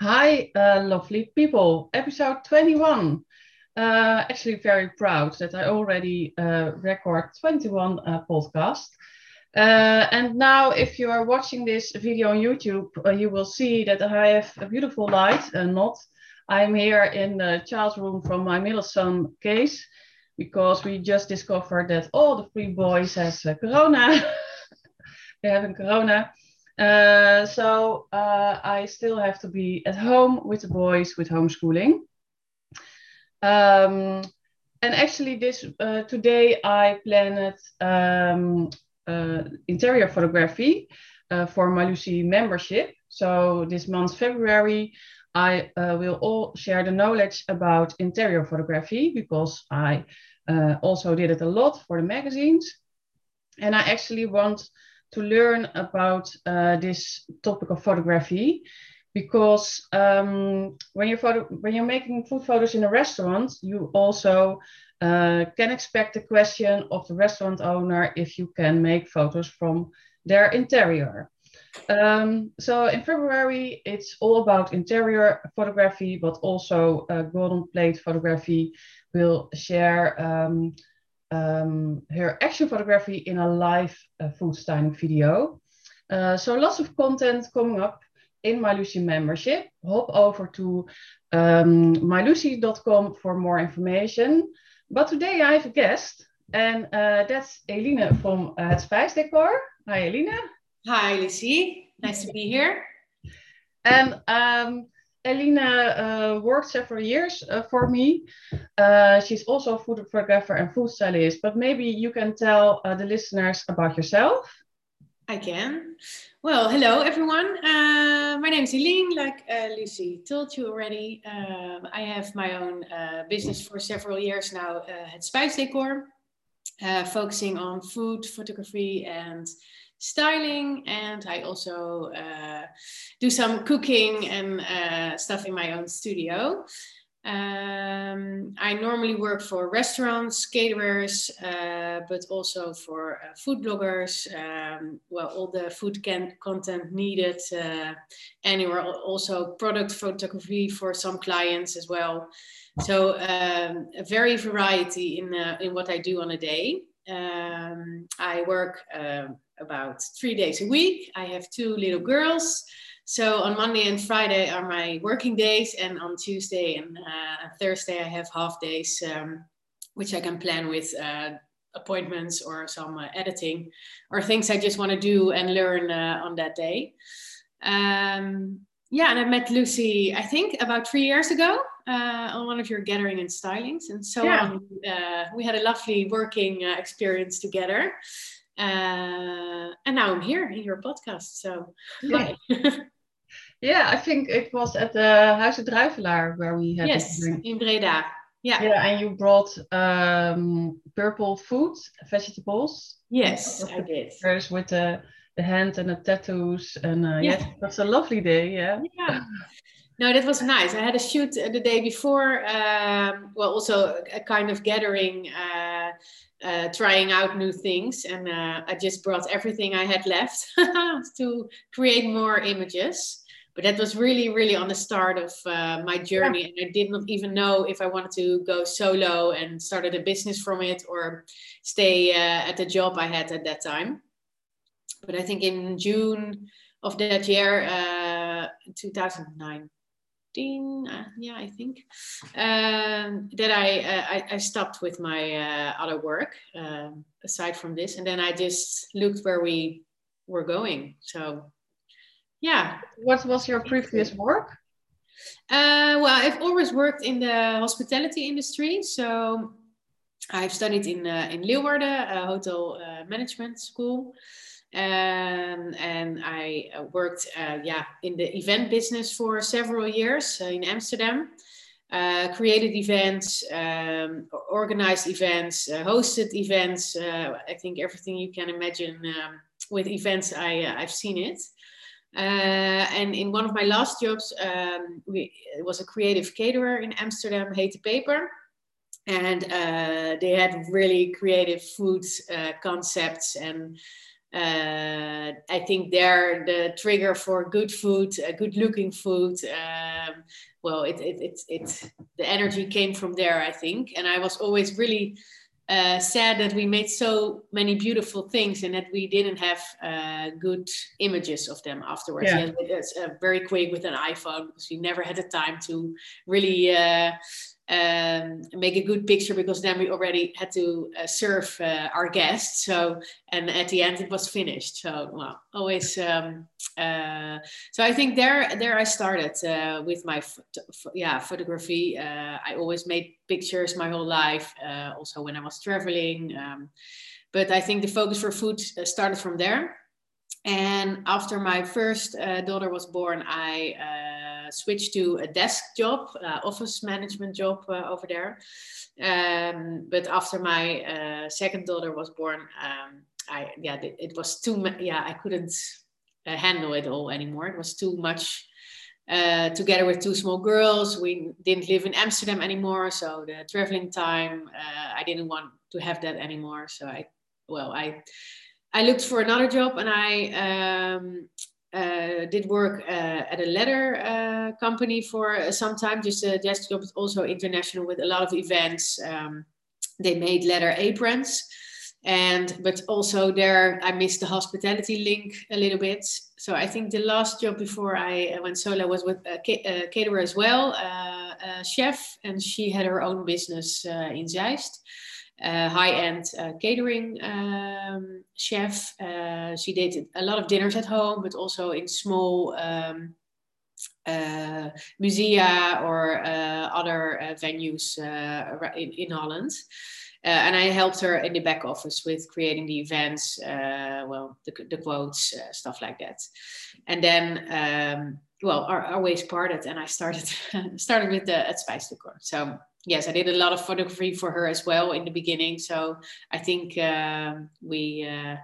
Hi, uh, lovely people. Episode 21. Uh, actually, very proud that I already uh, record 21 uh, podcasts. Uh, and now, if you are watching this video on YouTube, uh, you will see that I have a beautiful light. Uh, not, I'm here in the child's room from my middle son case because we just discovered that all the three boys has corona. Having corona. Uh, so uh, I still have to be at home with the boys with homeschooling. Um, and actually, this uh, today I planned um, uh, interior photography uh, for my Lucy membership. So this month February, I uh, will all share the knowledge about interior photography because I also did it a lot for the magazines, and I actually want to learn about uh, this topic of photography because um, when you're photo- when you're making food photos in a restaurant, you also uh, can expect the question of the restaurant owner if you can make photos from their interior. Um, so in February, it's all about interior photography, but also uh, golden plate photography will share um, um, her action photography in a live uh, food styling video. Uh, so lots of content coming up in My Lucy membership. Hop over to um, mylucy.com for more information. But today I have a guest, and uh, that's Eline from uh, Het Spijsdecor. Hi, Eline. Hi, Lucy. Nice to be here. And um, Eline uh, worked several years uh, for me. Uh, she's also a food photographer and food stylist, but maybe you can tell uh, the listeners about yourself. I can. Well, hello everyone. Uh, my name is Eileen, like uh, Lucy told you already. Um, I have my own business for several years now at Spijsdecor, focusing on food photography and styling and I also uh, do some cooking and uh, stuff in my own studio. Um, I normally work for restaurants, caterers, uh, but also for uh, food bloggers. Um, well, all the food can- content needed, uh, anywhere. Also, product photography for some clients as well. So, um, a very variety in uh, in what I do on a day. Um, I work um, about three days a week. I have two little girls. So on Monday and Friday are my working days, and on Tuesday and uh, Thursday I have half days, um, which I can plan with uh, appointments or some uh, editing or things I just want to do and learn uh, on that day. Um, yeah, and I met Lucy, I think, about three years ago uh, on one of your gathering and stylings, and so yeah. on. Uh, we had a lovely working experience together. Uh, and now I'm here in your podcast. So, yeah. yeah, I think it was at the Huis Druivelaar where we had yes, in Breda. Yeah. Yeah, and you brought um, purple food, vegetables. Yes, I did. First with the the hand and the tattoos, and uh, yeah, yeah it was a lovely day. Yeah. Yeah. No, that was nice. I had a shoot the day before. Um, well, also a kind of gathering. Uh, uh, trying out new things. And uh, I just brought everything I had left to create more images. But that was really, really on the start of uh, my journey. Yeah. And I did not even know if I wanted to go solo and started a business from it or stay uh, at the job I had at that time. But I think in June of that year, uh, 2009, uh, yeah, I think, um, that I, uh, I, I stopped with my uh, other work um, aside from this, and then I just looked where we were going. So, yeah. What was your previous work? Uh, well, I've always worked in the hospitality industry, so I've studied in uh, in Leeuwarden, a hotel uh, management school. Um, and I uh, worked uh, yeah, in the event business for several years uh, in Amsterdam. Uh, created events, um, organized events, uh, hosted events. Uh, I think everything you can imagine um, with events, I, I've seen it. and in one of my last jobs, um, we, it was a creative caterer in Amsterdam, Hete Peper and uh, they had really creative food uh, concepts and uh, I think there the trigger for good food, uh, good looking food. Um, well, it, it, it, it, the energy came from there, I think. And I was always really uh, sad that we made so many beautiful things and that we didn't have uh, good images of them afterwards. Yeah. yeah uh, very quick with an iPhone because we never had the time to really uh, um, make a good picture because then we already had to uh, serve uh, our guests. So, and at the end it was finished. So, well, always. Um, uh, so I think there, there I started uh, with my, yeah, photography. Uh, I always made pictures my whole life, uh, also when I was traveling. Um, but I think the focus for food started from there. And after my first daughter was born, I switched to a desk job, uh, office management job uh, over there. Um, but after my uh, second daughter was born, um, I yeah, it, was too. Yeah, I couldn't uh, handle it all anymore. It was too much. together with two small girls, we didn't live in Amsterdam anymore, so the traveling time, I didn't want to have that anymore. So I, well, I I looked for another job and I um, uh, Uh, did work uh, at a leather uh, company for uh, some time, just a desk job, also international with a lot of events. Um, they made leather aprons. And but also there, I missed the hospitality link a little bit. So I think the last job before I uh, went solo was with a, caterer as well, a chef, and she had her own business in Zeist uh, high-end uh, catering um, chef. Uh, she did a lot of dinners at home, but also in small um, uh, musea or uh, other venues in, in, Holland. and I helped her in the back office with creating the events, well, the, the quotes, stuff like that. And then um, well, our, our ways parted, and I started started with the at Spijsdecor. So yes, I did a lot of photography for her as well in the beginning. So I think uh, we uh,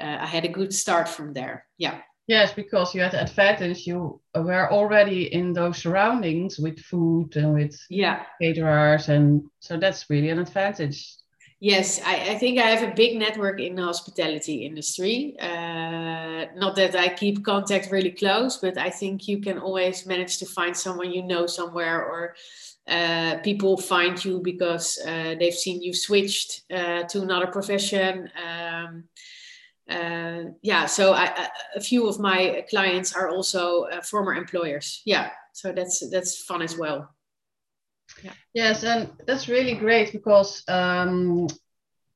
uh, I had a good start from there. Yeah. Yes, because you had the advantage. You were already in those surroundings with food and with yeah caterers, and so that's really an advantage. Yes, I, I, think I have a big network in the hospitality industry. Uh, not that I keep contact really close, but I think you can always manage to find someone you know somewhere, or uh, people find you because uh, they've seen you switched uh, to another profession. Um, uh, yeah, so I, a few of my clients are also uh, former employers. Yeah, so that's that's fun as well. Yeah. Yes, and that's really great because um,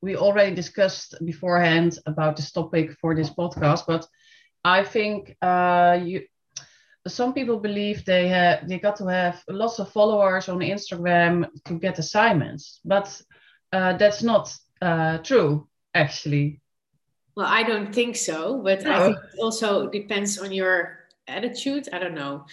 we already discussed beforehand about this topic for this podcast, but I think uh, you some people believe they have they got to have lots of followers on Instagram to get assignments, but uh, that's not uh, true actually. Well, I don't think so, but no. I think it also depends on your attitude. I don't know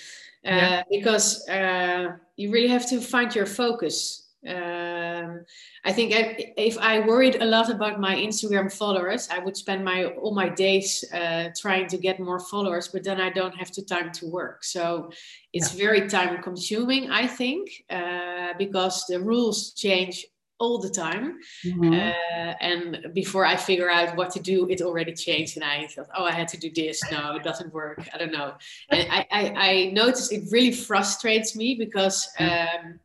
yeah. Uh, because uh, you really have to find your focus. Um, I think I, if I worried a lot about my Instagram followers, I would spend my all my days uh, trying to get more followers, but then I don't have the time to work. So it's yeah. very time consuming, I think, uh, because the rules change all the time. Mm-hmm. Uh, and before I figure out what to do, it already changed. And I thought, oh, I had to do this. No, it doesn't work. I don't know. And I, I, I noticed it really frustrates me because um,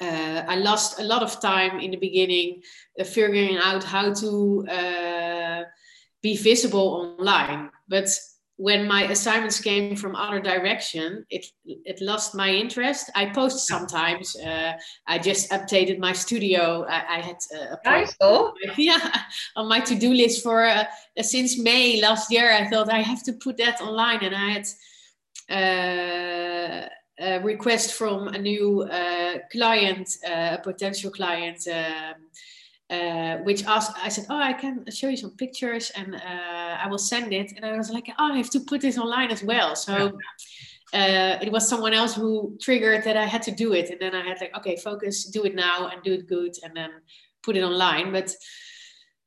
uh, I lost a lot of time in the beginning uh, figuring out how to uh, be visible online. But when my assignments came from other direction, it it lost my interest. I post sometimes. Uh, I just updated my studio. I, I had uh, a oh. yeah on my to do list for uh, since May last year. I thought I have to put that online, and I had uh, a request from a new uh, client, uh, a potential client. Um, uh, which asked, I said, oh, I can show you some pictures and uh, I will send it. And I was like, oh, I have to put this online as well. So uh, it was someone else who triggered that I had to do it. And then I had like, okay, focus, do it now and do it good and then put it online. But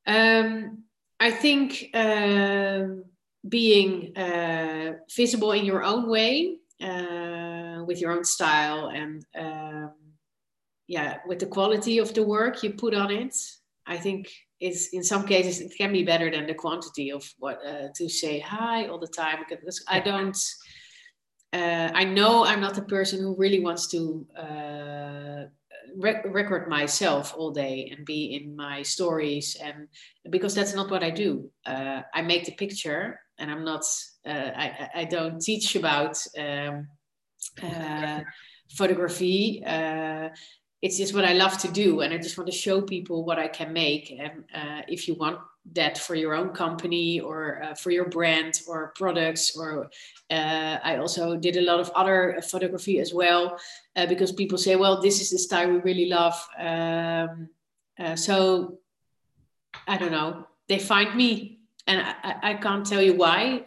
um, I think um, being uh, visible in your own way uh, with your own style and um, yeah, with the quality of the work you put on it, I think is in some cases it can be better than the quantity of what uh, to say hi all the time because I don't. Uh, I know I'm not the person who really wants to uh, rec- record myself all day and be in my stories, and because that's not what I do. Uh, I make the picture, and I'm not. Uh, I I don't teach about. Um, uh, photography uh, it's just what I love to do, and I just want to show people what I can make. And uh, if you want that for your own company or uh, for your brand or products, or uh, I also did a lot of other photography as well, uh, because people say, "Well, this is the style we really love." Um, uh, so I don't know. They find me, and I, I can't tell you why,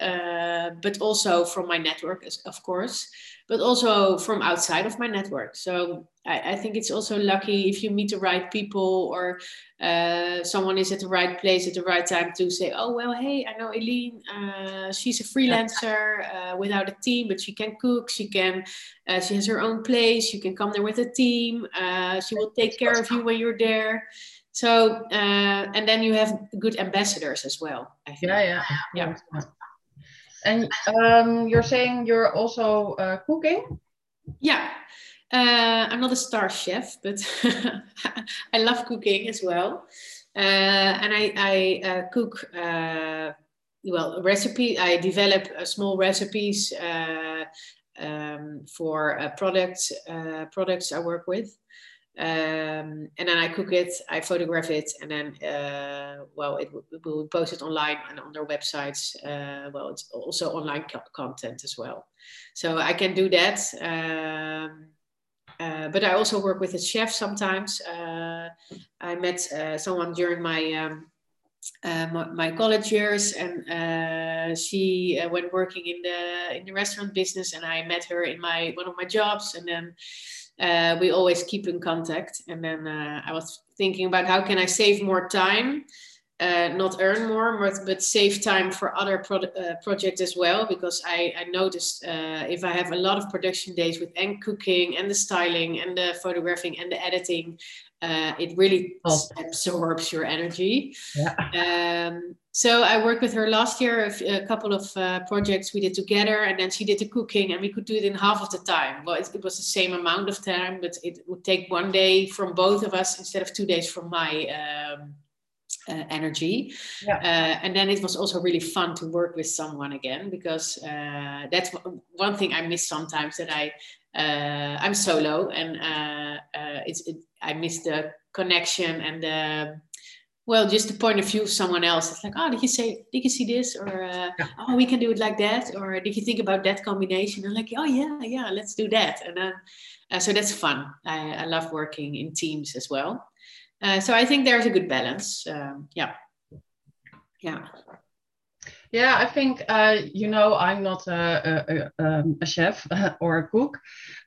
uh, but also from my network, of course but also from outside of my network. So I, I, think it's also lucky if you meet the right people or uh, someone is at the right place at the right time to say, oh, well, hey, I know Eileen, uh, she's a freelancer uh, without a team, but she can cook, she can, uh, she has her own place, you can come there with a team, uh, she will take care of you when you're there. So, uh, and then you have good ambassadors as well. I think. Yeah, yeah. yeah. And um, you're saying you're also uh, cooking? Yeah. Uh, I'm not a star chef, but I love cooking as well. Uh, and I, I uh, cook, uh, well, recipe. I develop uh, small recipes um, for products, products I work with um, and then I cook it, I photograph it, and then uh, well, it, it will be posted online and on their websites. Uh, well, it's also online co- content as well, so I can do that. Um, uh, but I also work with a chef sometimes. Uh, I met uh, someone during my um, uh, my, college years, and she went working in the in the restaurant business, and I met her in my one of my jobs, and then uh, we always keep in contact. And then uh, I was thinking about how can I save more time, uh, not earn more, but, but save time for other pro- uh, projects as well. Because I, I noticed uh, if I have a lot of production days with and cooking and the styling and the photographing and the editing, uh, it really oh. absorbs your energy. Yeah. Um, so I worked with her last year, a, couple of uh, projects we did together, and then she did the cooking, and we could do it in half of the time. Well, it, it, was the same amount of time, but it would take one day from both of us instead of two days from my um, uh, energy. Yeah. Uh, and then it was also really fun to work with someone again because uh, that's one thing I miss sometimes that I uh, I'm solo and uh, it's it, I miss the connection and the well, just the point of view of someone else. It's like, oh, did you say, did you see this? Or, uh, oh, we can do it like that. Or did you think about that combination? And like, oh, yeah, yeah, let's do that. And then, uh, so that's fun. I, I, love working in teams as well. Uh, so I think there's a good balance. Um, yeah. Yeah. Yeah, I think uh, you know I'm not a, a, um, a chef or a cook,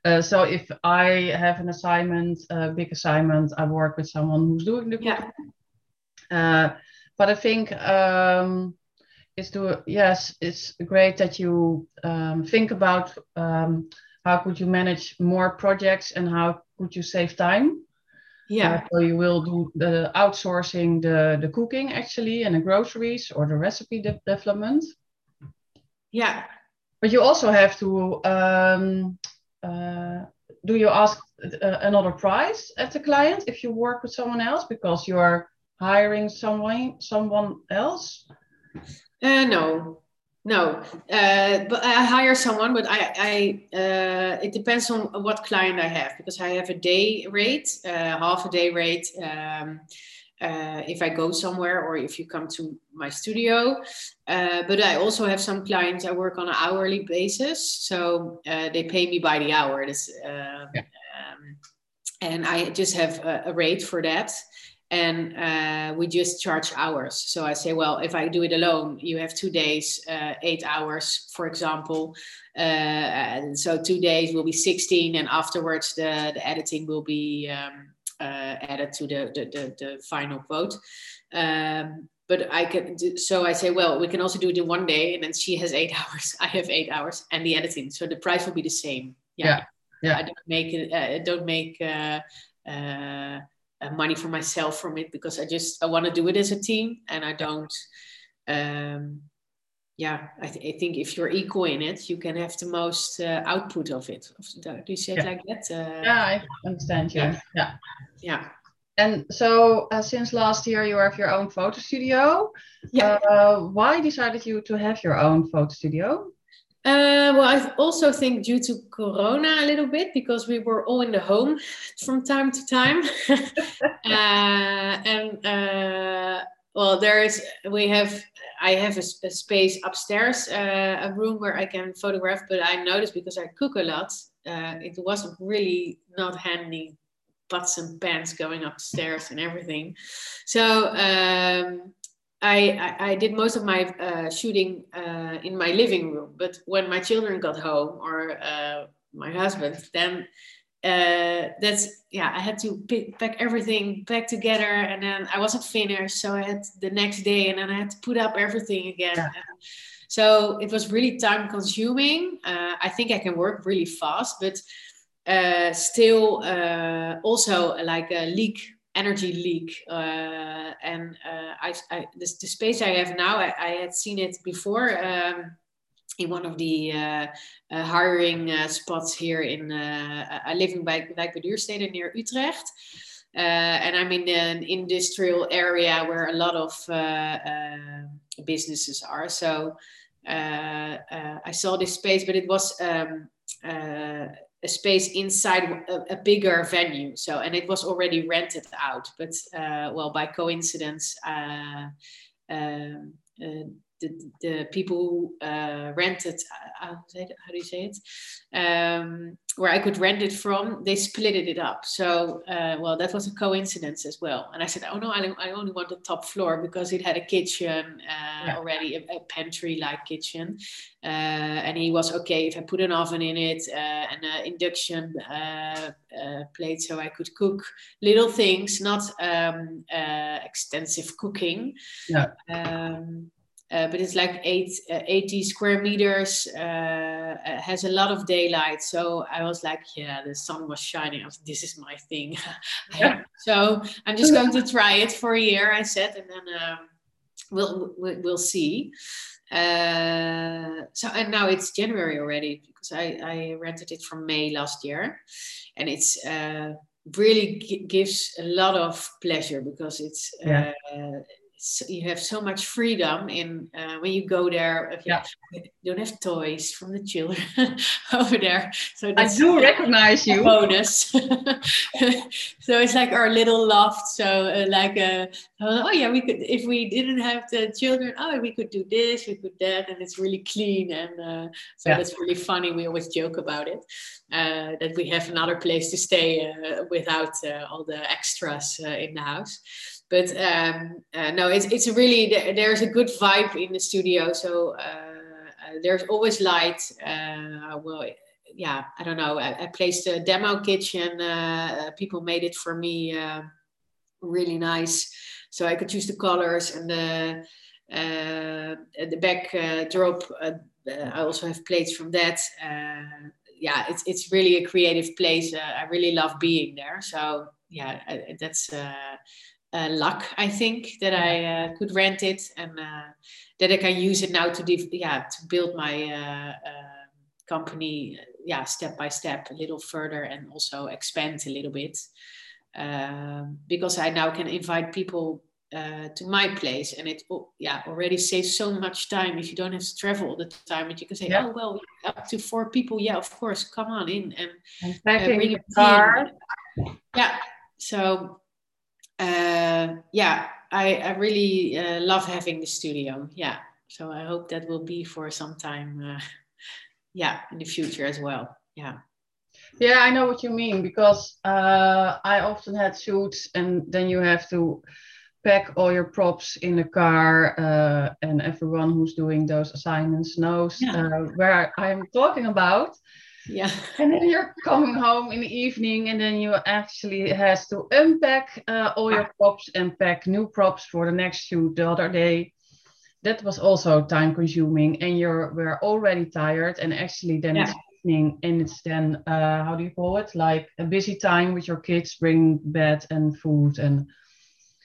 uh, so if I have an assignment, a big assignment, I work with someone who's doing the cooking. Yeah. Uh, but I think um, it's to yes, it's great that you um, think about um, how could you manage more projects and how could you save time. Yeah. Uh, so you will do the outsourcing the the cooking actually and the groceries or the recipe de- development. Yeah. But you also have to um, uh, do you ask uh, another price at the client if you work with someone else because you're hiring someone someone else? Uh, no, no. Uh, but I hire someone, but I, I uh, it depends on what client I have because I have a day rate, uh, half a day rate. Um, uh, if I go somewhere or if you come to my studio. Uh, but I also have some clients I work on an hourly basis, so uh, they pay me by the hour. This, uh, yeah. um, and I just have a, a rate for that and uh, we just charge hours. So I say, well, if I do it alone, you have two days, uh, eight hours, for example. Uh, and so two days will be 16, and afterwards the, the editing will be um, uh, added to the, the, the, the final quote. Um, but I can, so I say, well, we can also do it in one day, and then she has eight hours, I have eight hours, and the editing. So the price will be the same. Yeah. Yeah. yeah. I don't make it, uh, don't make, uh, uh, money for myself from it because I just I want to do it as a team and I don't. Um, yeah, I, th- I, think if you're equal in it, you can have the most uh, output of it. Do you say it yeah. like that? Uh, yeah, I understand you. Yeah. Yeah. yeah. And so, uh, since last year, you have your own photo studio. Yeah. Uh, why decided you to have your own photo studio? Uh, well, I also think due to Corona a little bit because we were all in the home from time to time, uh, and uh, well, there is we have I have a, a space upstairs, uh, a room where I can photograph, but I noticed because I cook a lot, uh, it wasn't really not handy pots and pans going upstairs and everything. So um, I, I, did most of my uh, shooting uh, in my living room, but when my children got home or uh, my husband, then uh, that's yeah, I had to pick, pack everything back together, and then I wasn't finished, so I had the next day, and then I had to put up everything again. Yeah. So it was really time consuming. Uh, I think I can work really fast, but uh, still also like a leak energy leak. Uh, and uh, I, I this, the space I have now, I, I had seen it before um, in one of the uh, uh hiring uh, spots here in, uh, I live in Wijk, Wijkbeduurstede near Utrecht. and I'm in an industrial area where a lot of businesses are. So I saw this space, but it was um, a space inside a, a, bigger venue. So, and it was already rented out. But uh, well, by coincidence, uh, um, uh, the, the people who uh, rented, uh, how do you say it? Um, where I could rent it from, they split it up. So, uh, well, that was a coincidence as well. And I said, oh no, I, I only want the top floor because it had a kitchen uh, yeah. already, a, a pantry-like kitchen. Uh, and he was okay if I put an oven in it uh, and an induction uh, uh, plate so I could cook little things, not um, extensive cooking. Yeah. Um, uh, but it's like eight, uh, 80 square meters, uh, uh, has a lot of daylight. So I was like, yeah, the sun was shining. I was, this is my thing. Yeah. so I'm just going to try it for a year, I said, and then um, we'll, we'll, we'll see. Uh, so and now it's January already because I, I rented it from May last year, and it's uh, really gives a lot of pleasure because it's yeah so you have so much freedom in uh, when you go there. Yeah. You don't have toys from the children over there. So I do recognize you. Bonus. so it's like our little loft. So uh, like, uh, oh yeah, we could if we didn't have the children. Oh, we could do this, we could that, and it's really clean. And uh, so yeah. that's really funny. We always joke about it. Uh, that we have another place to stay uh, without all the extras in the house but um, uh, no, it's it's really there's a good vibe in the studio. So uh, uh, there's always light. Uh, well, yeah, I don't know. I, I placed a demo kitchen. Uh, people made it for me, really nice. So I could choose the colors and the the backdrop. I also have plates from that yeah, it's it's really a creative place. Uh, I really love being there. So yeah, that's uh, uh, luck, I think, that I uh, could rent it and uh, that I can use it now to div- yeah to build my uh, uh, company yeah step by step a little further and also expand a little bit. Um, because I now can invite people uh, to my place and it yeah already saves so much time. If you don't have to travel all the time and you can say yeah. oh well up to four people yeah of course come on in and, and bring a car yeah. So uh, yeah, I, I really uh, love having the studio. Yeah, so I hope that will be for some time. Uh, yeah, in the future as well. Yeah. Yeah, I know what you mean because uh, I often had shoots and then you have to pack all your props in the car uh, and everyone who's doing those assignments knows yeah. uh, where I'm talking about yeah. And then you're coming home in the evening and then you actually has to unpack uh, all your props and pack new props for the next shoot the other day. That was also time consuming and you're we're already tired and actually then yeah. it's evening and it's then uh, how do you call it? Like a busy time with your kids bring bed and food and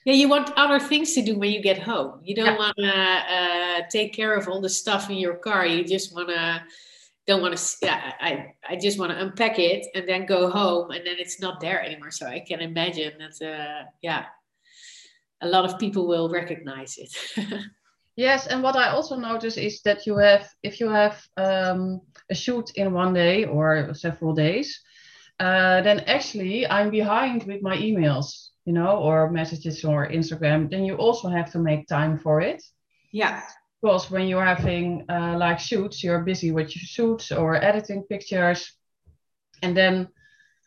yeah you want other things to do when you get home. You don't yeah. want to uh, take care of all the stuff in your car. You just want to don't want to yeah i i just want to unpack it and then go home and then it's not there anymore. So i can imagine that uh, yeah a lot of people will recognize it. Yes and what i also notice is that you have if you have um, a shoot in one day or several days uh, then actually i'm behind with my emails you know or messages or instagram then you also have to make time for it. Yeah because when you're having uh, like shoots, you're busy with your shoots or editing pictures, and then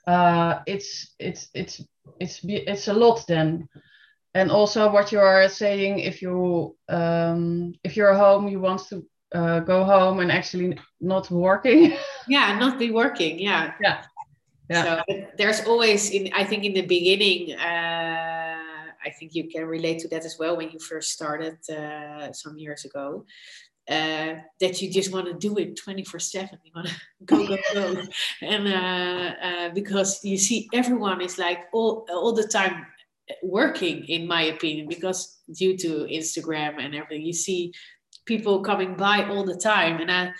uh, it's it's it's it's it's a lot then. And also, what you are saying, if you um, if you're home, you want to uh, go home and actually not working. Yeah, not be working. Yeah. Yeah. Yeah. So there's always in I think in the beginning. Uh, I think you can relate to that as well when you first started uh, some years ago. Uh, that you just want to do it 24 7 you want to go go go and uh, uh, because you see everyone is like all all the time working in my opinion because due to instagram and everything you see people coming by all the time and i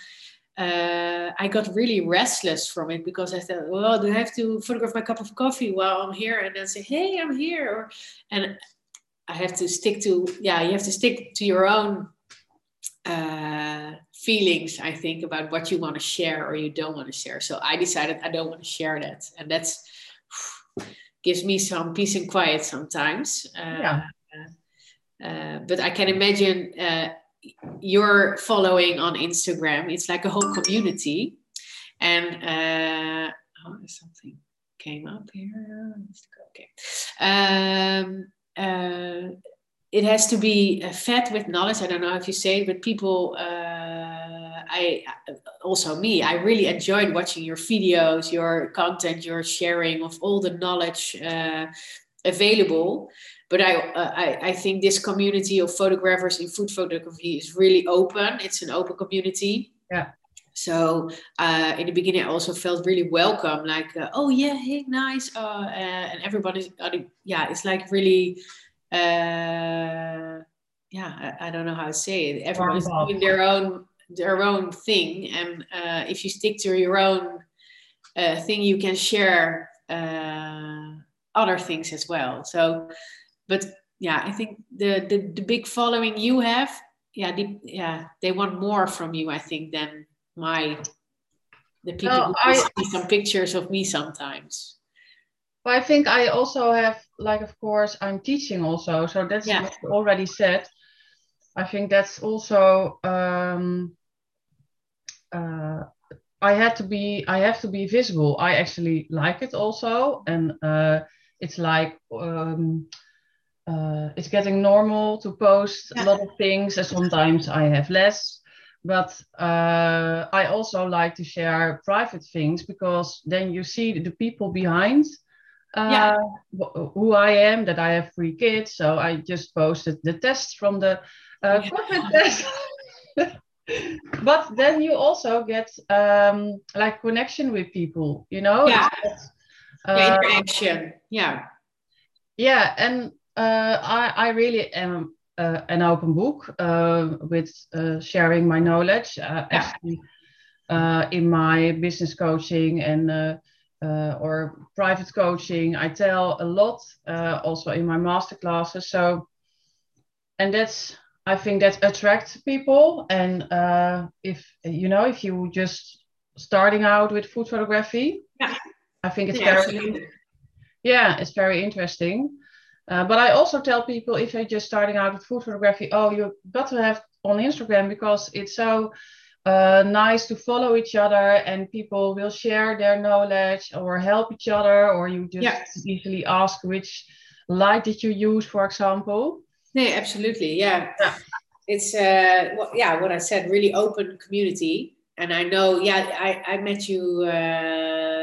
uh, I got really restless from it because I thought, well, do I have to photograph my cup of coffee while I'm here and then say, hey, I'm here? Or, and I have to stick to, yeah, you have to stick to your own uh, feelings, I think, about what you want to share or you don't want to share. So I decided I don't want to share that. And that's gives me some peace and quiet sometimes. Uh, yeah. Uh, but I can imagine uh, your following on Instagram, it's like a whole community. And uh, oh, something came up here. Okay. Um, uh, it has to be uh, fed with knowledge. I don't know if you say it, but people, uh, I also me, I really enjoyed watching your videos, your content, your sharing of all the knowledge uh, available but I, uh, I, I think this community of photographers in food photography is really open. It's an open community. Yeah. So uh, in the beginning, I also felt really welcome. Like, uh, oh yeah, hey, nice, uh, uh and everybody's, yeah, it's like really, uh, yeah, I, I, don't know how to say it. Everybody's doing their own their own thing, and uh, if you stick to your own thing, you can share other things as well. So but yeah, I think the, the the big following you have, yeah, the, yeah, they want more from you. I think than my the people no, who I, see some pictures of me sometimes. But I think I also have, like, of course, I'm teaching also, so that's yeah. already said. I think that's also. Um, uh, I had to be. I have to be visible. I actually like it also, and uh, it's like. Um, uh, it's getting normal to post yeah. a lot of things and sometimes i have less but uh, i also like to share private things because then you see the people behind uh, yeah. who i am that i have three kids so i just posted the tests from the uh, yeah. test but then you also get um, like connection with people you know yeah, yeah interaction yeah yeah and uh, I, I really am uh, an open book uh, with sharing my knowledge. Actually, in my business coaching and uh, or private coaching. I tell a lot uh, also in my master classes. So, and that's I think that attracts people. And uh, if you know, if you just starting out with food photography, yeah. I think it's yeah, very, yeah, it's very interesting. Uh, but I also tell people if you're just starting out with food photography, oh, you've got to have on Instagram because it's so uh, nice to follow each other and people will share their knowledge or help each other, or you just yes. easily ask which light did you use, for example. Yeah, absolutely. Yeah. yeah. It's, uh, well, yeah, what I said, really open community. And I know, yeah, I, I met you. Uh,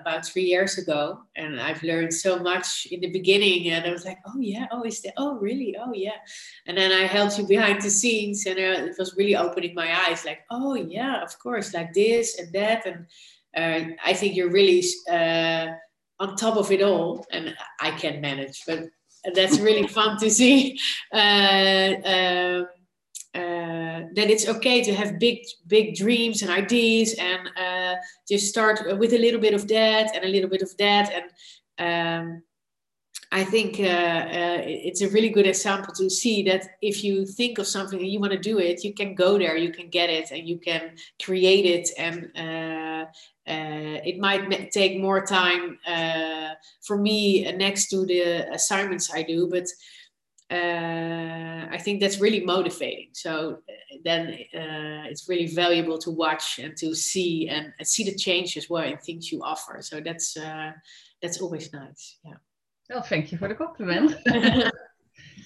about three years ago, and I've learned so much in the beginning. And I was like, oh yeah, oh is that? Oh really? Oh yeah. And then I helped you behind the scenes, and uh, it was really opening my eyes. Like, oh yeah, of course, like this and that, and uh, I think you're really uh, on top of it all, and I can manage, but that's really fun to see. Uh, um, uh, that it's okay to have big, big dreams and ideas, and uh, just start with a little bit of that and a little bit of that, and um, I think uh, uh, it's a really good example to see that if you think of something and you want to do it, you can go there, you can get it, and you can create it. And uh, uh it might take more time uh, for me next to the assignments I do, but Uh, I think that's really motivating. So uh, then uh, it's really valuable to watch and to see and, and see the change as well in things you offer. So that's that's always nice. Yeah. Well, thank you for the compliment.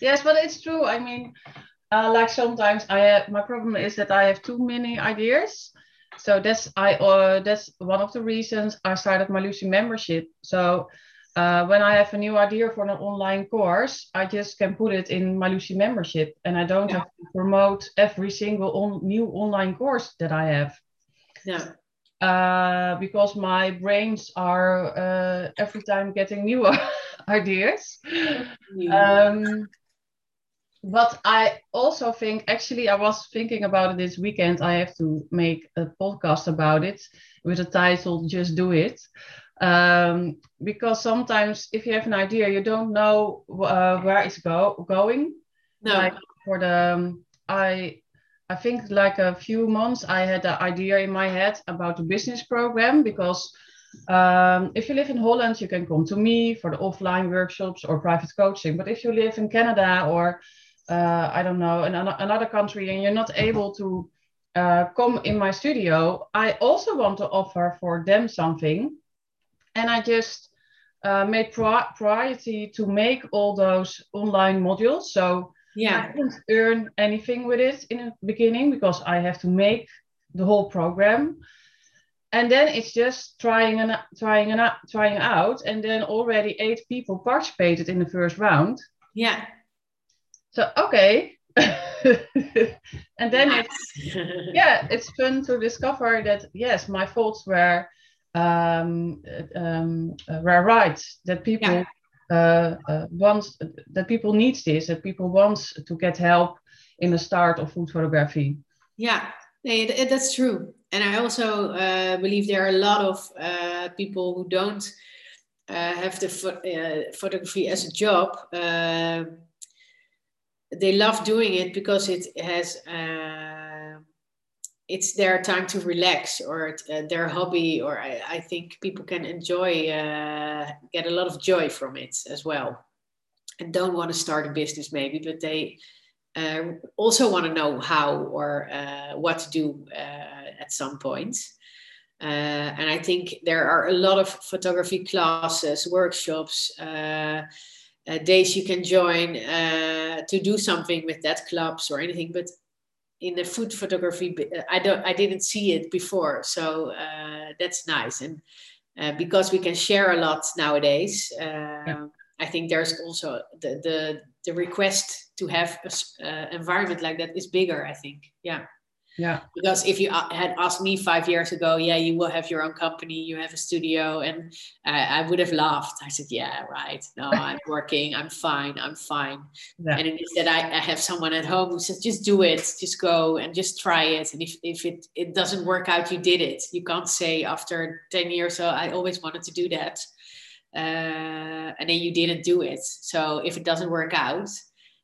yes, but it's true. I mean, uh, like sometimes I have, my problem is that I have too many ideas. So that's I uh, that's one of the reasons I started my Lucy membership. So uh, when I have a new idea for an online course, I just can put it in my Lucy membership, and I don't yeah. have to promote every single on, new online course that I have. Yeah uh, because my brains are uh, every time getting new ideas. Um, but I also think, actually, I was thinking about it this weekend. I have to make a podcast about it with the title Just Do It. Um, because sometimes if you have an idea, you don't know uh, where it's go- going. No. Like for the, um, I I think like a few months, I had an idea in my head about the business program because um, if you live in Holland, you can come to me for the offline workshops or private coaching. But if you live in Canada or uh, I don't know, in another country and you're not able to uh, come in my studio, I also want to offer for them something. And I just uh, made priority to make all those online modules. So yeah. I didn't earn anything with it in the beginning because I have to make the whole program. And then it's just trying and trying and trying out. And then already eight people participated in the first round. Yeah. So okay. and then it's yeah, it's fun to discover that yes, my thoughts were um, um, uh, were right. That people yeah uh, uh, wants that people need this, that people want to get help in the start of food photography. Yeah, that's true. And I also uh, believe there are a lot of uh, people who don't uh, have the ph- photography as a job. they love doing it because it has it's their time to relax or uh, their hobby or I, I, think people can enjoy uh, get a lot of joy from it as well. And don't want to start a business maybe but they uh, also want to know how or uh, what to do uh, at some point. Uh, and i think there are a lot of photography classes workshops days you can join to do something with that clubs or anything but in the food photography i don't i didn't see it before so uh, that's nice. And uh, because we can share a lot nowadays uh, yeah. i think there's also the, the the request to have an uh, environment like that is bigger i think. Yeah yeah. Because if you had asked me five years ago, yeah, you will have your own company, you have a studio, and I would have laughed. I said, yeah, right. No, I'm working. I'm fine. I'm fine. Yeah. And instead, I, I have someone at home who says, just do it, just go and just try it. And if, if it, it doesn't work out, you did it. You can't say after 10 years, so I always wanted to do that. Uh, and then you didn't do it. So if it doesn't work out,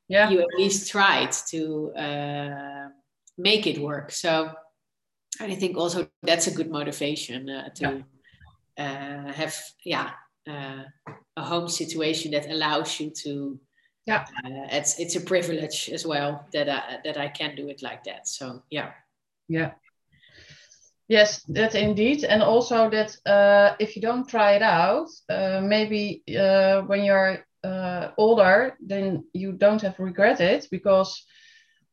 yeah. you at least tried to. Uh, make it work. So I think also that's a good motivation uh, to yeah. uh, have yeah uh, a home situation that allows you to yeah uh, it's it's a privilege as well that I, that I can do it like that. So yeah yeah yes that indeed and also that uh, if you don't try it out uh, maybe when you're older then you don't have regret it because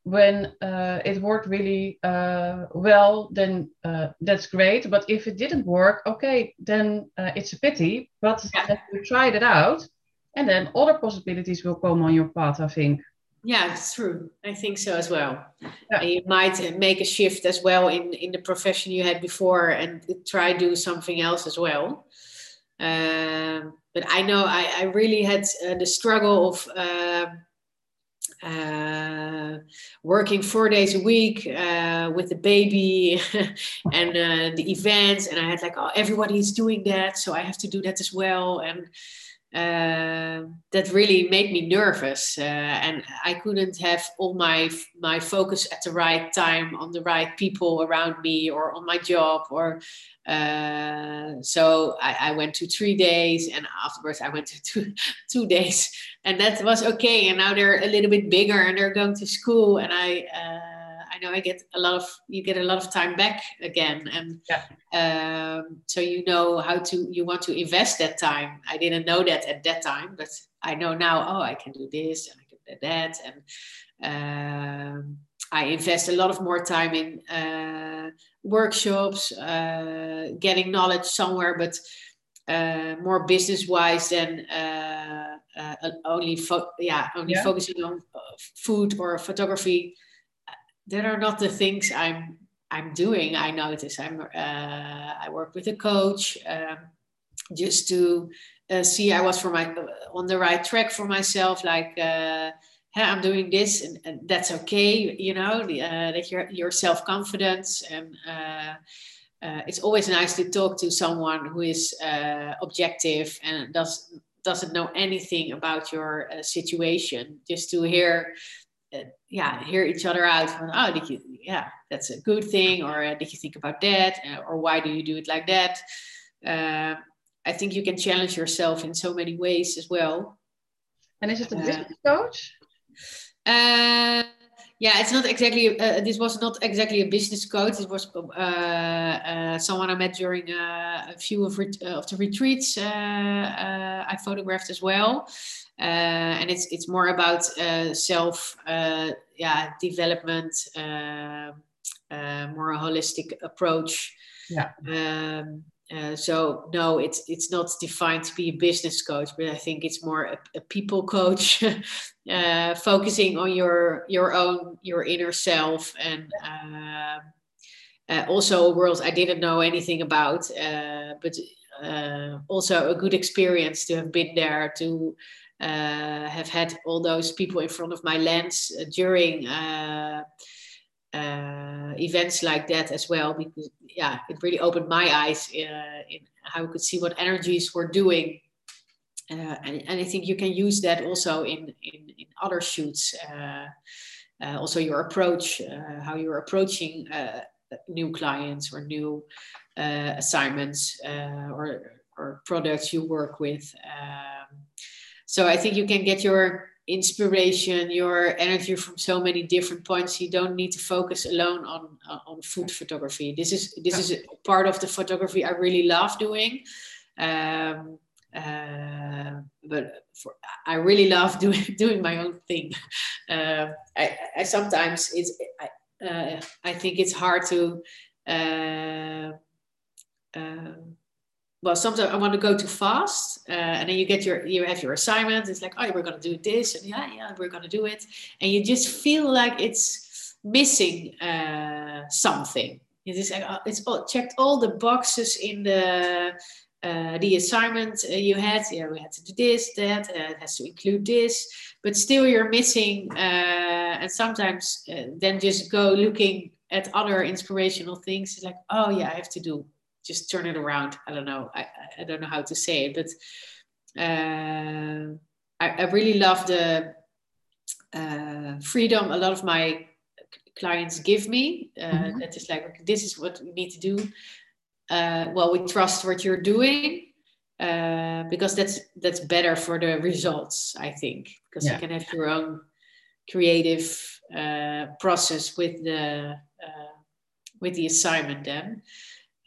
when uh, it worked really uh, well, then uh, that's great. But if it didn't work, okay, then uh, it's a pity. But yeah. you tried it out, and then other possibilities will come on your path. I think. yeah, it's true. I think so as well. Yeah. You might make a shift as well in in the profession you had before and try do something else as well. Um, but I know I, I really had uh, the struggle of uh, working four days a week uh, with the baby and uh, the events, and I had like, oh, everybody's doing that, so I have to do that as well, and uh, that really made me nervous uh, and i couldn't have all my my focus at the right time on the right people around me or on my job or uh, so I, I, went to three days and afterwards i went to two, two days and that was okay. And now they're a little bit bigger and they're going to school and i uh, I know I get a lot of you get a lot of time back again, and yeah. um, so you know how to you want to invest that time. I didn't know that at that time, but I know now. Oh, I can do this and I can do that, and um, I invest a lot of more time in uh, workshops, uh, getting knowledge somewhere, but uh, more business wise than uh, uh, only fo- yeah only yeah. focusing on uh, food or photography that are not the things I'm I'm doing. I notice I'm uh, I work with a coach um, just to uh, see I was for my uh, on the right track for myself. Like uh, hey, I'm doing this, and, and, that's okay. You know the, uh, that you're your self confidence and. Uh, it's always nice to talk to someone who is objective and does doesn't know anything about your situation. Just to hear yeah, hear each other out. Oh, did you? Yeah, that's a good thing. Or uh, did you think about that? Uh, or why do you do it like that? Uh, I think you can challenge yourself in so many ways as well. And is it a business coach? Uh, yeah, it's not exactly. Uh, this was not exactly a business coach. It was uh, uh, someone I met during uh, a few of, of the retreats I photographed as well. Uh, and it's it's more about uh, self uh, yeah development more a holistic approach. Yeah. Um, uh, so no, it's it's not defined to be a business coach, but I think it's more a, a people coach, uh, focusing on your your own your inner self. And uh, also a world I didn't know anything about, but also a good experience to have been there to uh, have had all those people in front of my lens uh, during uh, uh, events like that as well because yeah it really opened my eyes uh, in how we could see what energies were doing. Uh, and, and, I think you can use that also in in, in other shoots also your approach how you're approaching new clients or new assignments or or products you work with. Um, so I think you can get your inspiration, your energy from so many different points. You don't need to focus alone on on food photography. This is this is part of the photography I really love doing. Um, uh, but for, I really love doing doing my own thing. Uh, I, I sometimes it's I, uh, I think it's hard to uh, um, well sometimes i want to go too fast uh, and then you get your you have your assignment it's like oh we're going to do this and yeah yeah we're going to do it and you just feel like it's missing uh, something. It is like uh, it's all checked all the boxes in the uh, the assignment uh, you had yeah we had to do this that uh, it has to include this but still you're missing and sometimes then just go looking at other inspirational things it's like oh yeah i have to do just turn it around. I don't know. I, I don't know how to say it, but uh, I, I, really love the uh, freedom a lot of my clients give me. Uh, mm-hmm. That is like, okay, this is what we need to do. Uh, well, we trust what you're doing uh, because that's that's better for the results. I think because yeah. you can have your own creative uh, process with the with the assignment then.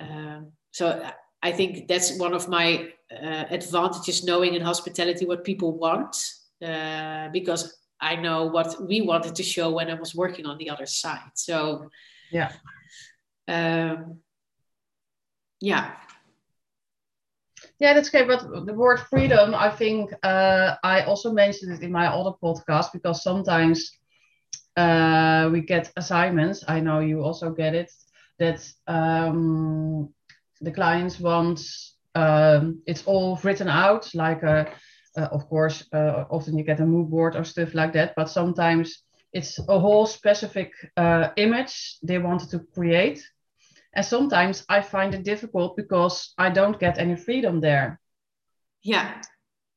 Um, so I think that's one of my uh, advantages knowing in hospitality what people want uh, because I know what we wanted to show when I was working on the other side. So yeah, um, yeah. Yeah, that's great. But the word freedom, I think uh, I also mentioned it in my other podcast because sometimes uh, we get assignments. I know you also get it that um, the clients want um, it's all written out like a, uh, of course uh, often you get a mood board or stuff like that but sometimes it's a whole specific uh, image they wanted to create. And sometimes i find it difficult because i don't get any freedom there. Yeah.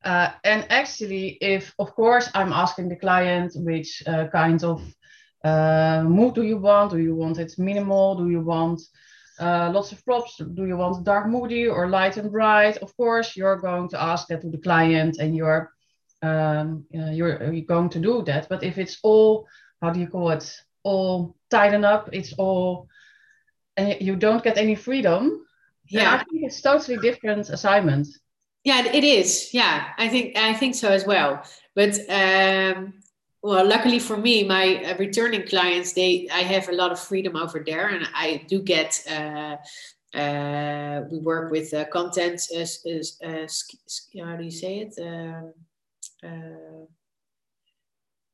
Uh, and actually if of course i'm asking the client which uh, kind of uh, mood do you want do you want it minimal do you want uh, lots of props. Do you want dark moody or light and bright? Of course, you're going to ask that to the client and you're um, uh, you're, you're going to do that. But if it's all, how do you call it? All tighten up, it's all, and you don't get any freedom. Yeah, I think it's totally different assignment. Yeah, it is. Yeah, I think I think so as well. But um, well luckily for me my uh, returning clients they i have a lot of freedom over there and i do get uh, uh, we work with uh, content as, as, as, how do you say it? Um, uh,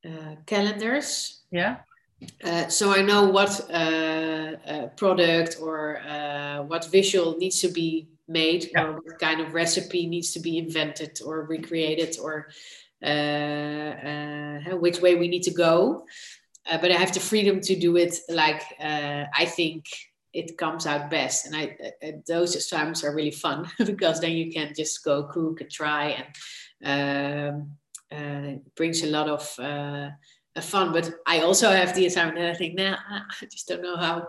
uh, calendars. Yeah. So I know what product or what visual needs to be made, yeah. or what kind of recipe needs to be invented or recreated, or uh, uh, which way we need to go. Uh, but I have the freedom to do it like I think it comes out best. And I, those assignments are really fun because then you can just go cook and try and um, uh, brings a lot of uh, fun. But I also have the assignment that I think, nah, I just don't know how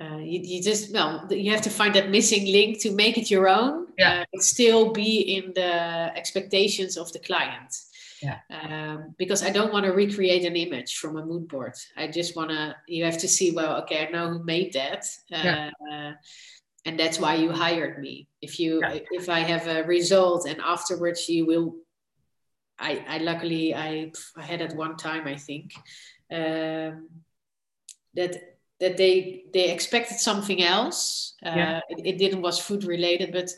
uh, you, you just well you have to find that missing link to make it your own yeah. Uh, but still be in the expectations of the client yeah. Um, because I don't want to recreate an image from a mood board. I just want to, you have to see, well, okay, I know who made that. Uh, yeah. and that's why you hired me. If you, yeah. if I have a result and afterwards you will, I, I luckily, I, I had it one time, I think, um, that that they they expected something else. Uh, yeah. it, it, didn't was food related, but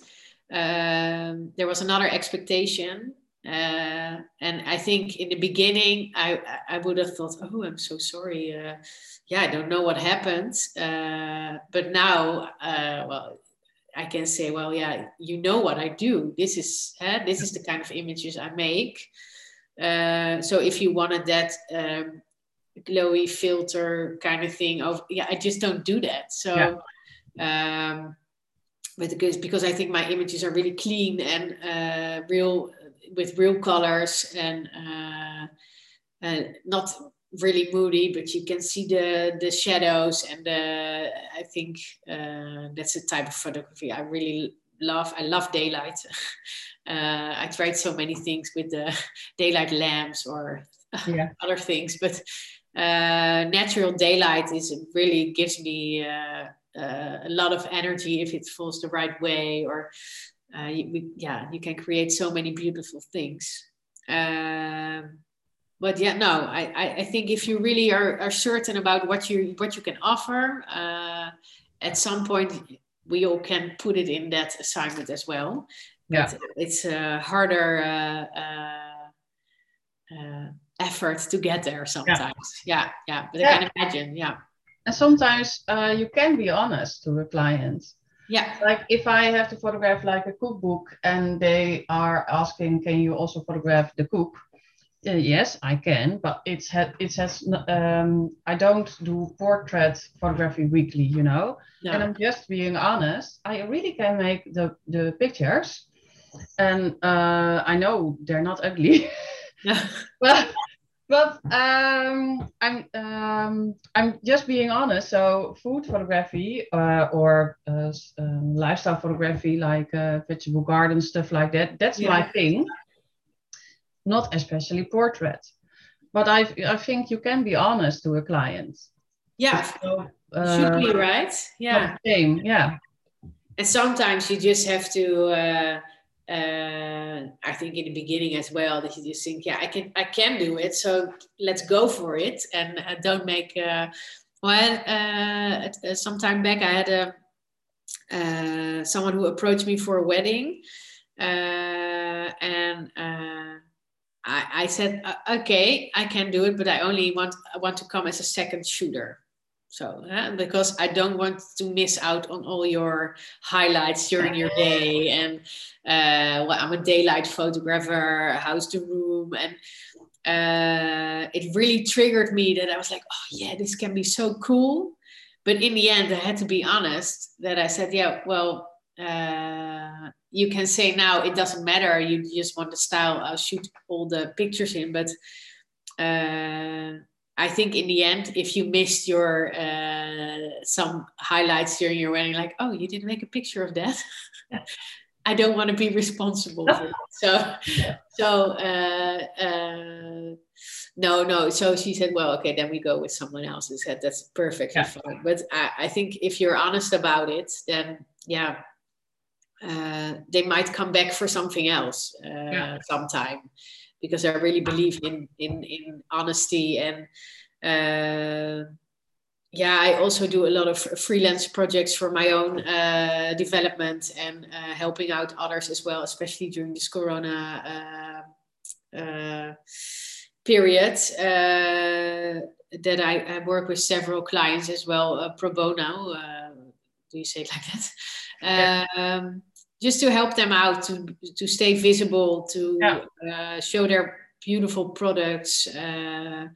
um, there was another expectation. Uh, and I think in the beginning, I I would have thought, oh, I'm so sorry. Uh, yeah, I don't know what happened. Uh, but now, uh, well, I can say, well, yeah, you know what I do. This is this is the kind of images I make. Uh, so if you wanted that um, glowy filter kind of thing of yeah i just don't do that so yeah. um but because because i think my images are really clean and uh real with real colors and uh, uh not really moody but you can see the the shadows and the i think uh that's the type of photography i really love i love daylight uh i tried so many things with the daylight lamps or yeah. other things but uh, natural daylight is really gives me uh, uh, a lot of energy if it falls the right way or uh, you, yeah you can create so many beautiful things. Um, but yeah no I, I think if you really are, are certain about what you what you can offer uh, at some point we all can put it in that assignment as well. Yeah. It's a harder effort to get there sometimes. Yeah, yeah. yeah. But yeah. I can imagine, yeah. And sometimes uh, you can be honest to a client. Yeah. Like if I have to photograph like a cookbook and they are asking, can you also photograph the cook? Uh, yes, I can, but it's had it has um, I don't do portrait photography weekly, you know. No. And I'm just being honest. I really can make the the pictures, and uh, I know they're not ugly. but but um, I'm um, I'm just being honest. So food photography uh, or uh, um, lifestyle photography, like uh, vegetable garden stuff like that, that's yeah. my thing. Not especially portrait, but I I think you can be honest to a client. Yeah, so, should be uh, right. Yeah, same. Yeah, and sometimes you just have to uh, I think in the beginning as well that you just think, yeah, I can, I can do it. So let's go for it, and uh, don't make. Uh, well, uh, uh some time back, I had a uh, someone who approached me for a wedding, uh, and uh, I, I, said, "Okay, I can do it, but I only want I want to come as a second shooter." So, because I don't want to miss out on all your highlights during your day, and uh, well, I'm a daylight photographer. How's the room? And uh, it really triggered me that I was like, oh yeah, this can be so cool. But in the end, I had to be honest that I said, yeah, well, uh, you can say now it doesn't matter. You just want the style. I'll shoot all the pictures in, but. Uh, I think in the end, if you missed your uh, some highlights during your wedding, like, oh, you didn't make a picture of that. I don't want to be responsible for it. So, so uh, uh, no, no. So she said, well, okay, then we go with someone else. I said that's perfectly yeah. fine. But I, I, think if you're honest about it, then yeah, uh, they might come back for something else uh, yeah. sometime because I really believe in in in honesty and uh, yeah, I also do a lot of freelance projects for my own uh, development and uh, helping out others as well, especially during this Corona uh, uh period. Uh, that I, I, work with several clients as well, uh, pro bono. do you say it like that? Um, just to help them out to to stay visible, to yeah. show their beautiful products. Uh,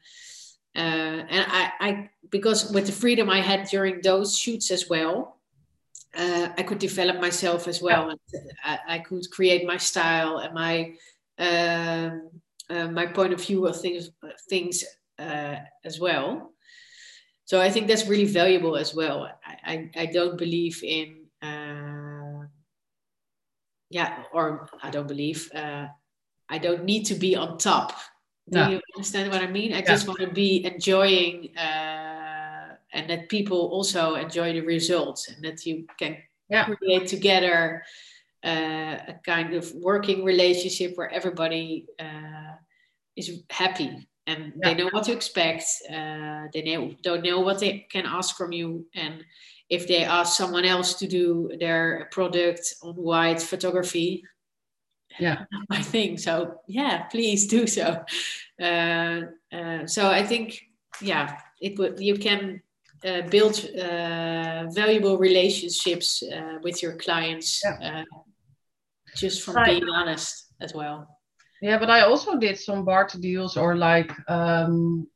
and I, I, because with the freedom I had during those shoots as well, uh, I could develop myself as well. And I, I could create my style and my um, uh, my point of view of things things uh, as well. So I think that's really valuable as well. I, I, I don't believe in uh, yeah, or I don't believe uh, I don't need to be on top do yeah. you understand what I mean? I yeah. just want to be enjoying uh, and that people also enjoy the results and that you can yeah. create together uh, a kind of working relationship where everybody uh, is happy and they know what to expect. Uh, they know, don't know what they can ask from you. And if they ask someone else to do their product on white photography, yeah. My thing so. Yeah please do so. Uh, uh, so i think yeah it would you can uh, build uh, valuable relationships uh, with your clients yeah. Uh, just from being honest as well. Yeah but i also did some barter deals or like um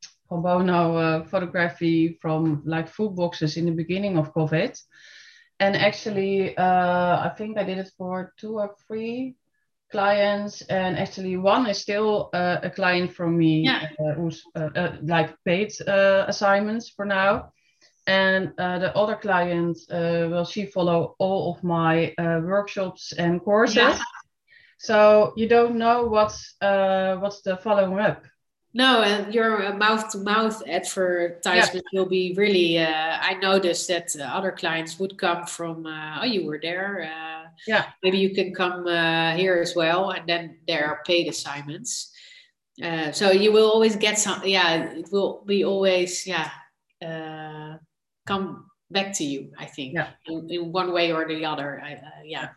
bono photography from like food boxes in the beginning of covid. And actually i think i did it for two or three clients. And actually one is still uh, a client from me yeah. uh, who's uh, uh like paid uh, assignments for now. And uh, the other client will she follow all of my workshops and courses. Yeah. so you don't know what's what's the following up no, and your mouth to mouth advertisement yeah. will be really. Uh, I noticed that uh, other clients would come from, uh, oh, you were there. Uh, yeah. Maybe you can come uh, here as well. And then there are paid assignments. Uh, so you will always get some, yeah, it will be always, yeah, come back to you, I think, yeah. in, in one way or the other. I, yeah.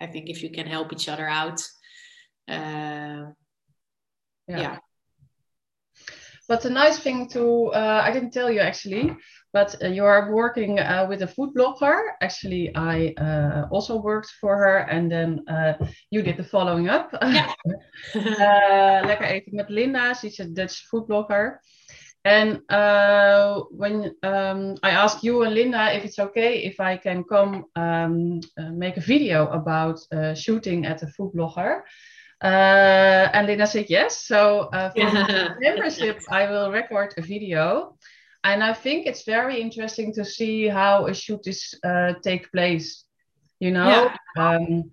I think if you can help each other out. yeah. yeah but the nice thing to, uh, I didn't tell you actually, but uh, you are working uh, with a food blogger. Actually, I uh, also worked for her, and then uh, you did the following up. Yeah. Uh, lekker eten met Linda. She's a Dutch food blogger. And when um, I asked you and Linda if it's okay if I can come um, make a video about shooting at a food blogger, uh, and Linda said yes. So uh, for yeah. membership, I will record a video. And I think it's very interesting to see how a shoot is uh, take place. You know, yeah. um,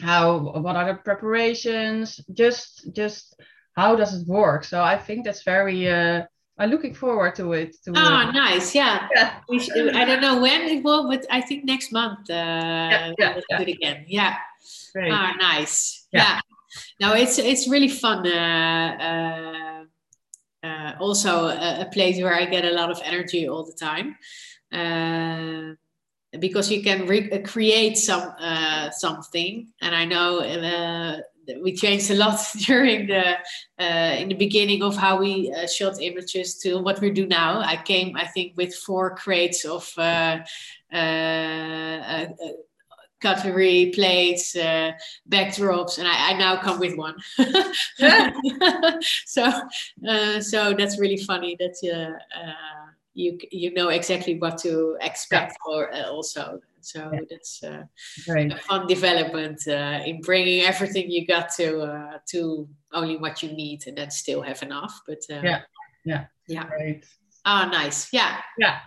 how what are the preparations? Just just how does it work? So I think that's very. Uh, I'm looking forward to it. To, oh, nice! Yeah, yeah. Should, I don't know when it will, but I think next month. Uh, yeah, yeah, we'll yeah. do it again. Yeah. Great. Ah, nice. yeah. No, it's it's really fun. Uh, uh, uh, also, a, a, place where I get a lot of energy all the time. Uh, because you can re- create some uh, something. And I know we changed a lot during the uh, in the beginning of how we uh, shot images to what we do now. I came, I think, with four crates of uh, cutlery, plates, backdrops, and I, I, now come with one. so, so that's really funny that you you know exactly what to expect, or also so yeah. that's uh, right. a fun development uh, in bringing everything you got to uh, to only what you need and then still have enough. But uh, yeah, yeah, yeah. Right. Ah, nice. Yeah. Yeah.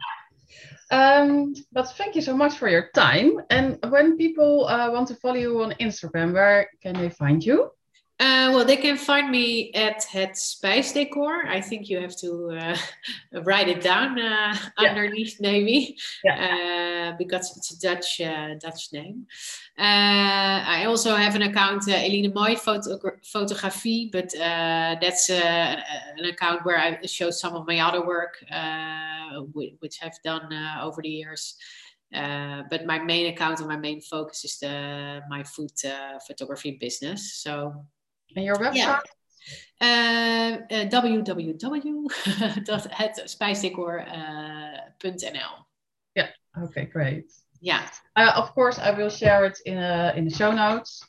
Um, but thank you so much for your time. And when people uh, want to follow you on Instagram, where can they find you? Uh, well, they can find me at Het Spijsdecor. I think you have to uh, write it down uh, yeah. underneath, maybe, yeah. Uh, because it's a Dutch uh, Dutch name. Uh, I also have an account, uh, Eline Mooi Photo Photography, but that's an account where I show some of my other work, which I've done over the years. but my main account and my main focus is the my food photography business. So and your website? Yeah. Uh, uh, www.hetspijsdecor.nl Yeah, okay, great. Yeah. Uh, of course, I will share it in, uh, in the show notes.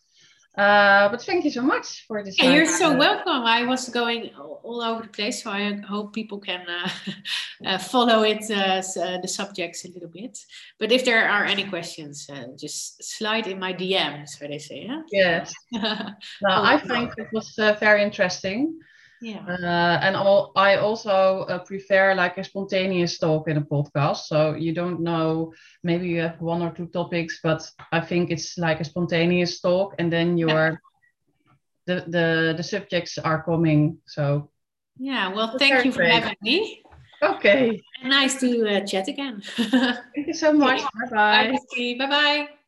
Uh, but thank you so much for this. Yeah, you're so welcome. I was going all over the place, so I hope people can uh, uh, follow it, uh, uh, the subjects a little bit. But if there are any questions, uh, just slide in my DMs, so they say. Huh? Yes. no, I think it was very interesting. Yeah. Uh, and all, I also uh, prefer like a spontaneous talk in a podcast. So you don't know, maybe you have one or two topics, but I think it's like a spontaneous talk, and then you are the the the subjects are coming. So yeah, well, thank you for having me. Okay. Nice to uh, chat again. thank you so much. Bye bye. Bye bye.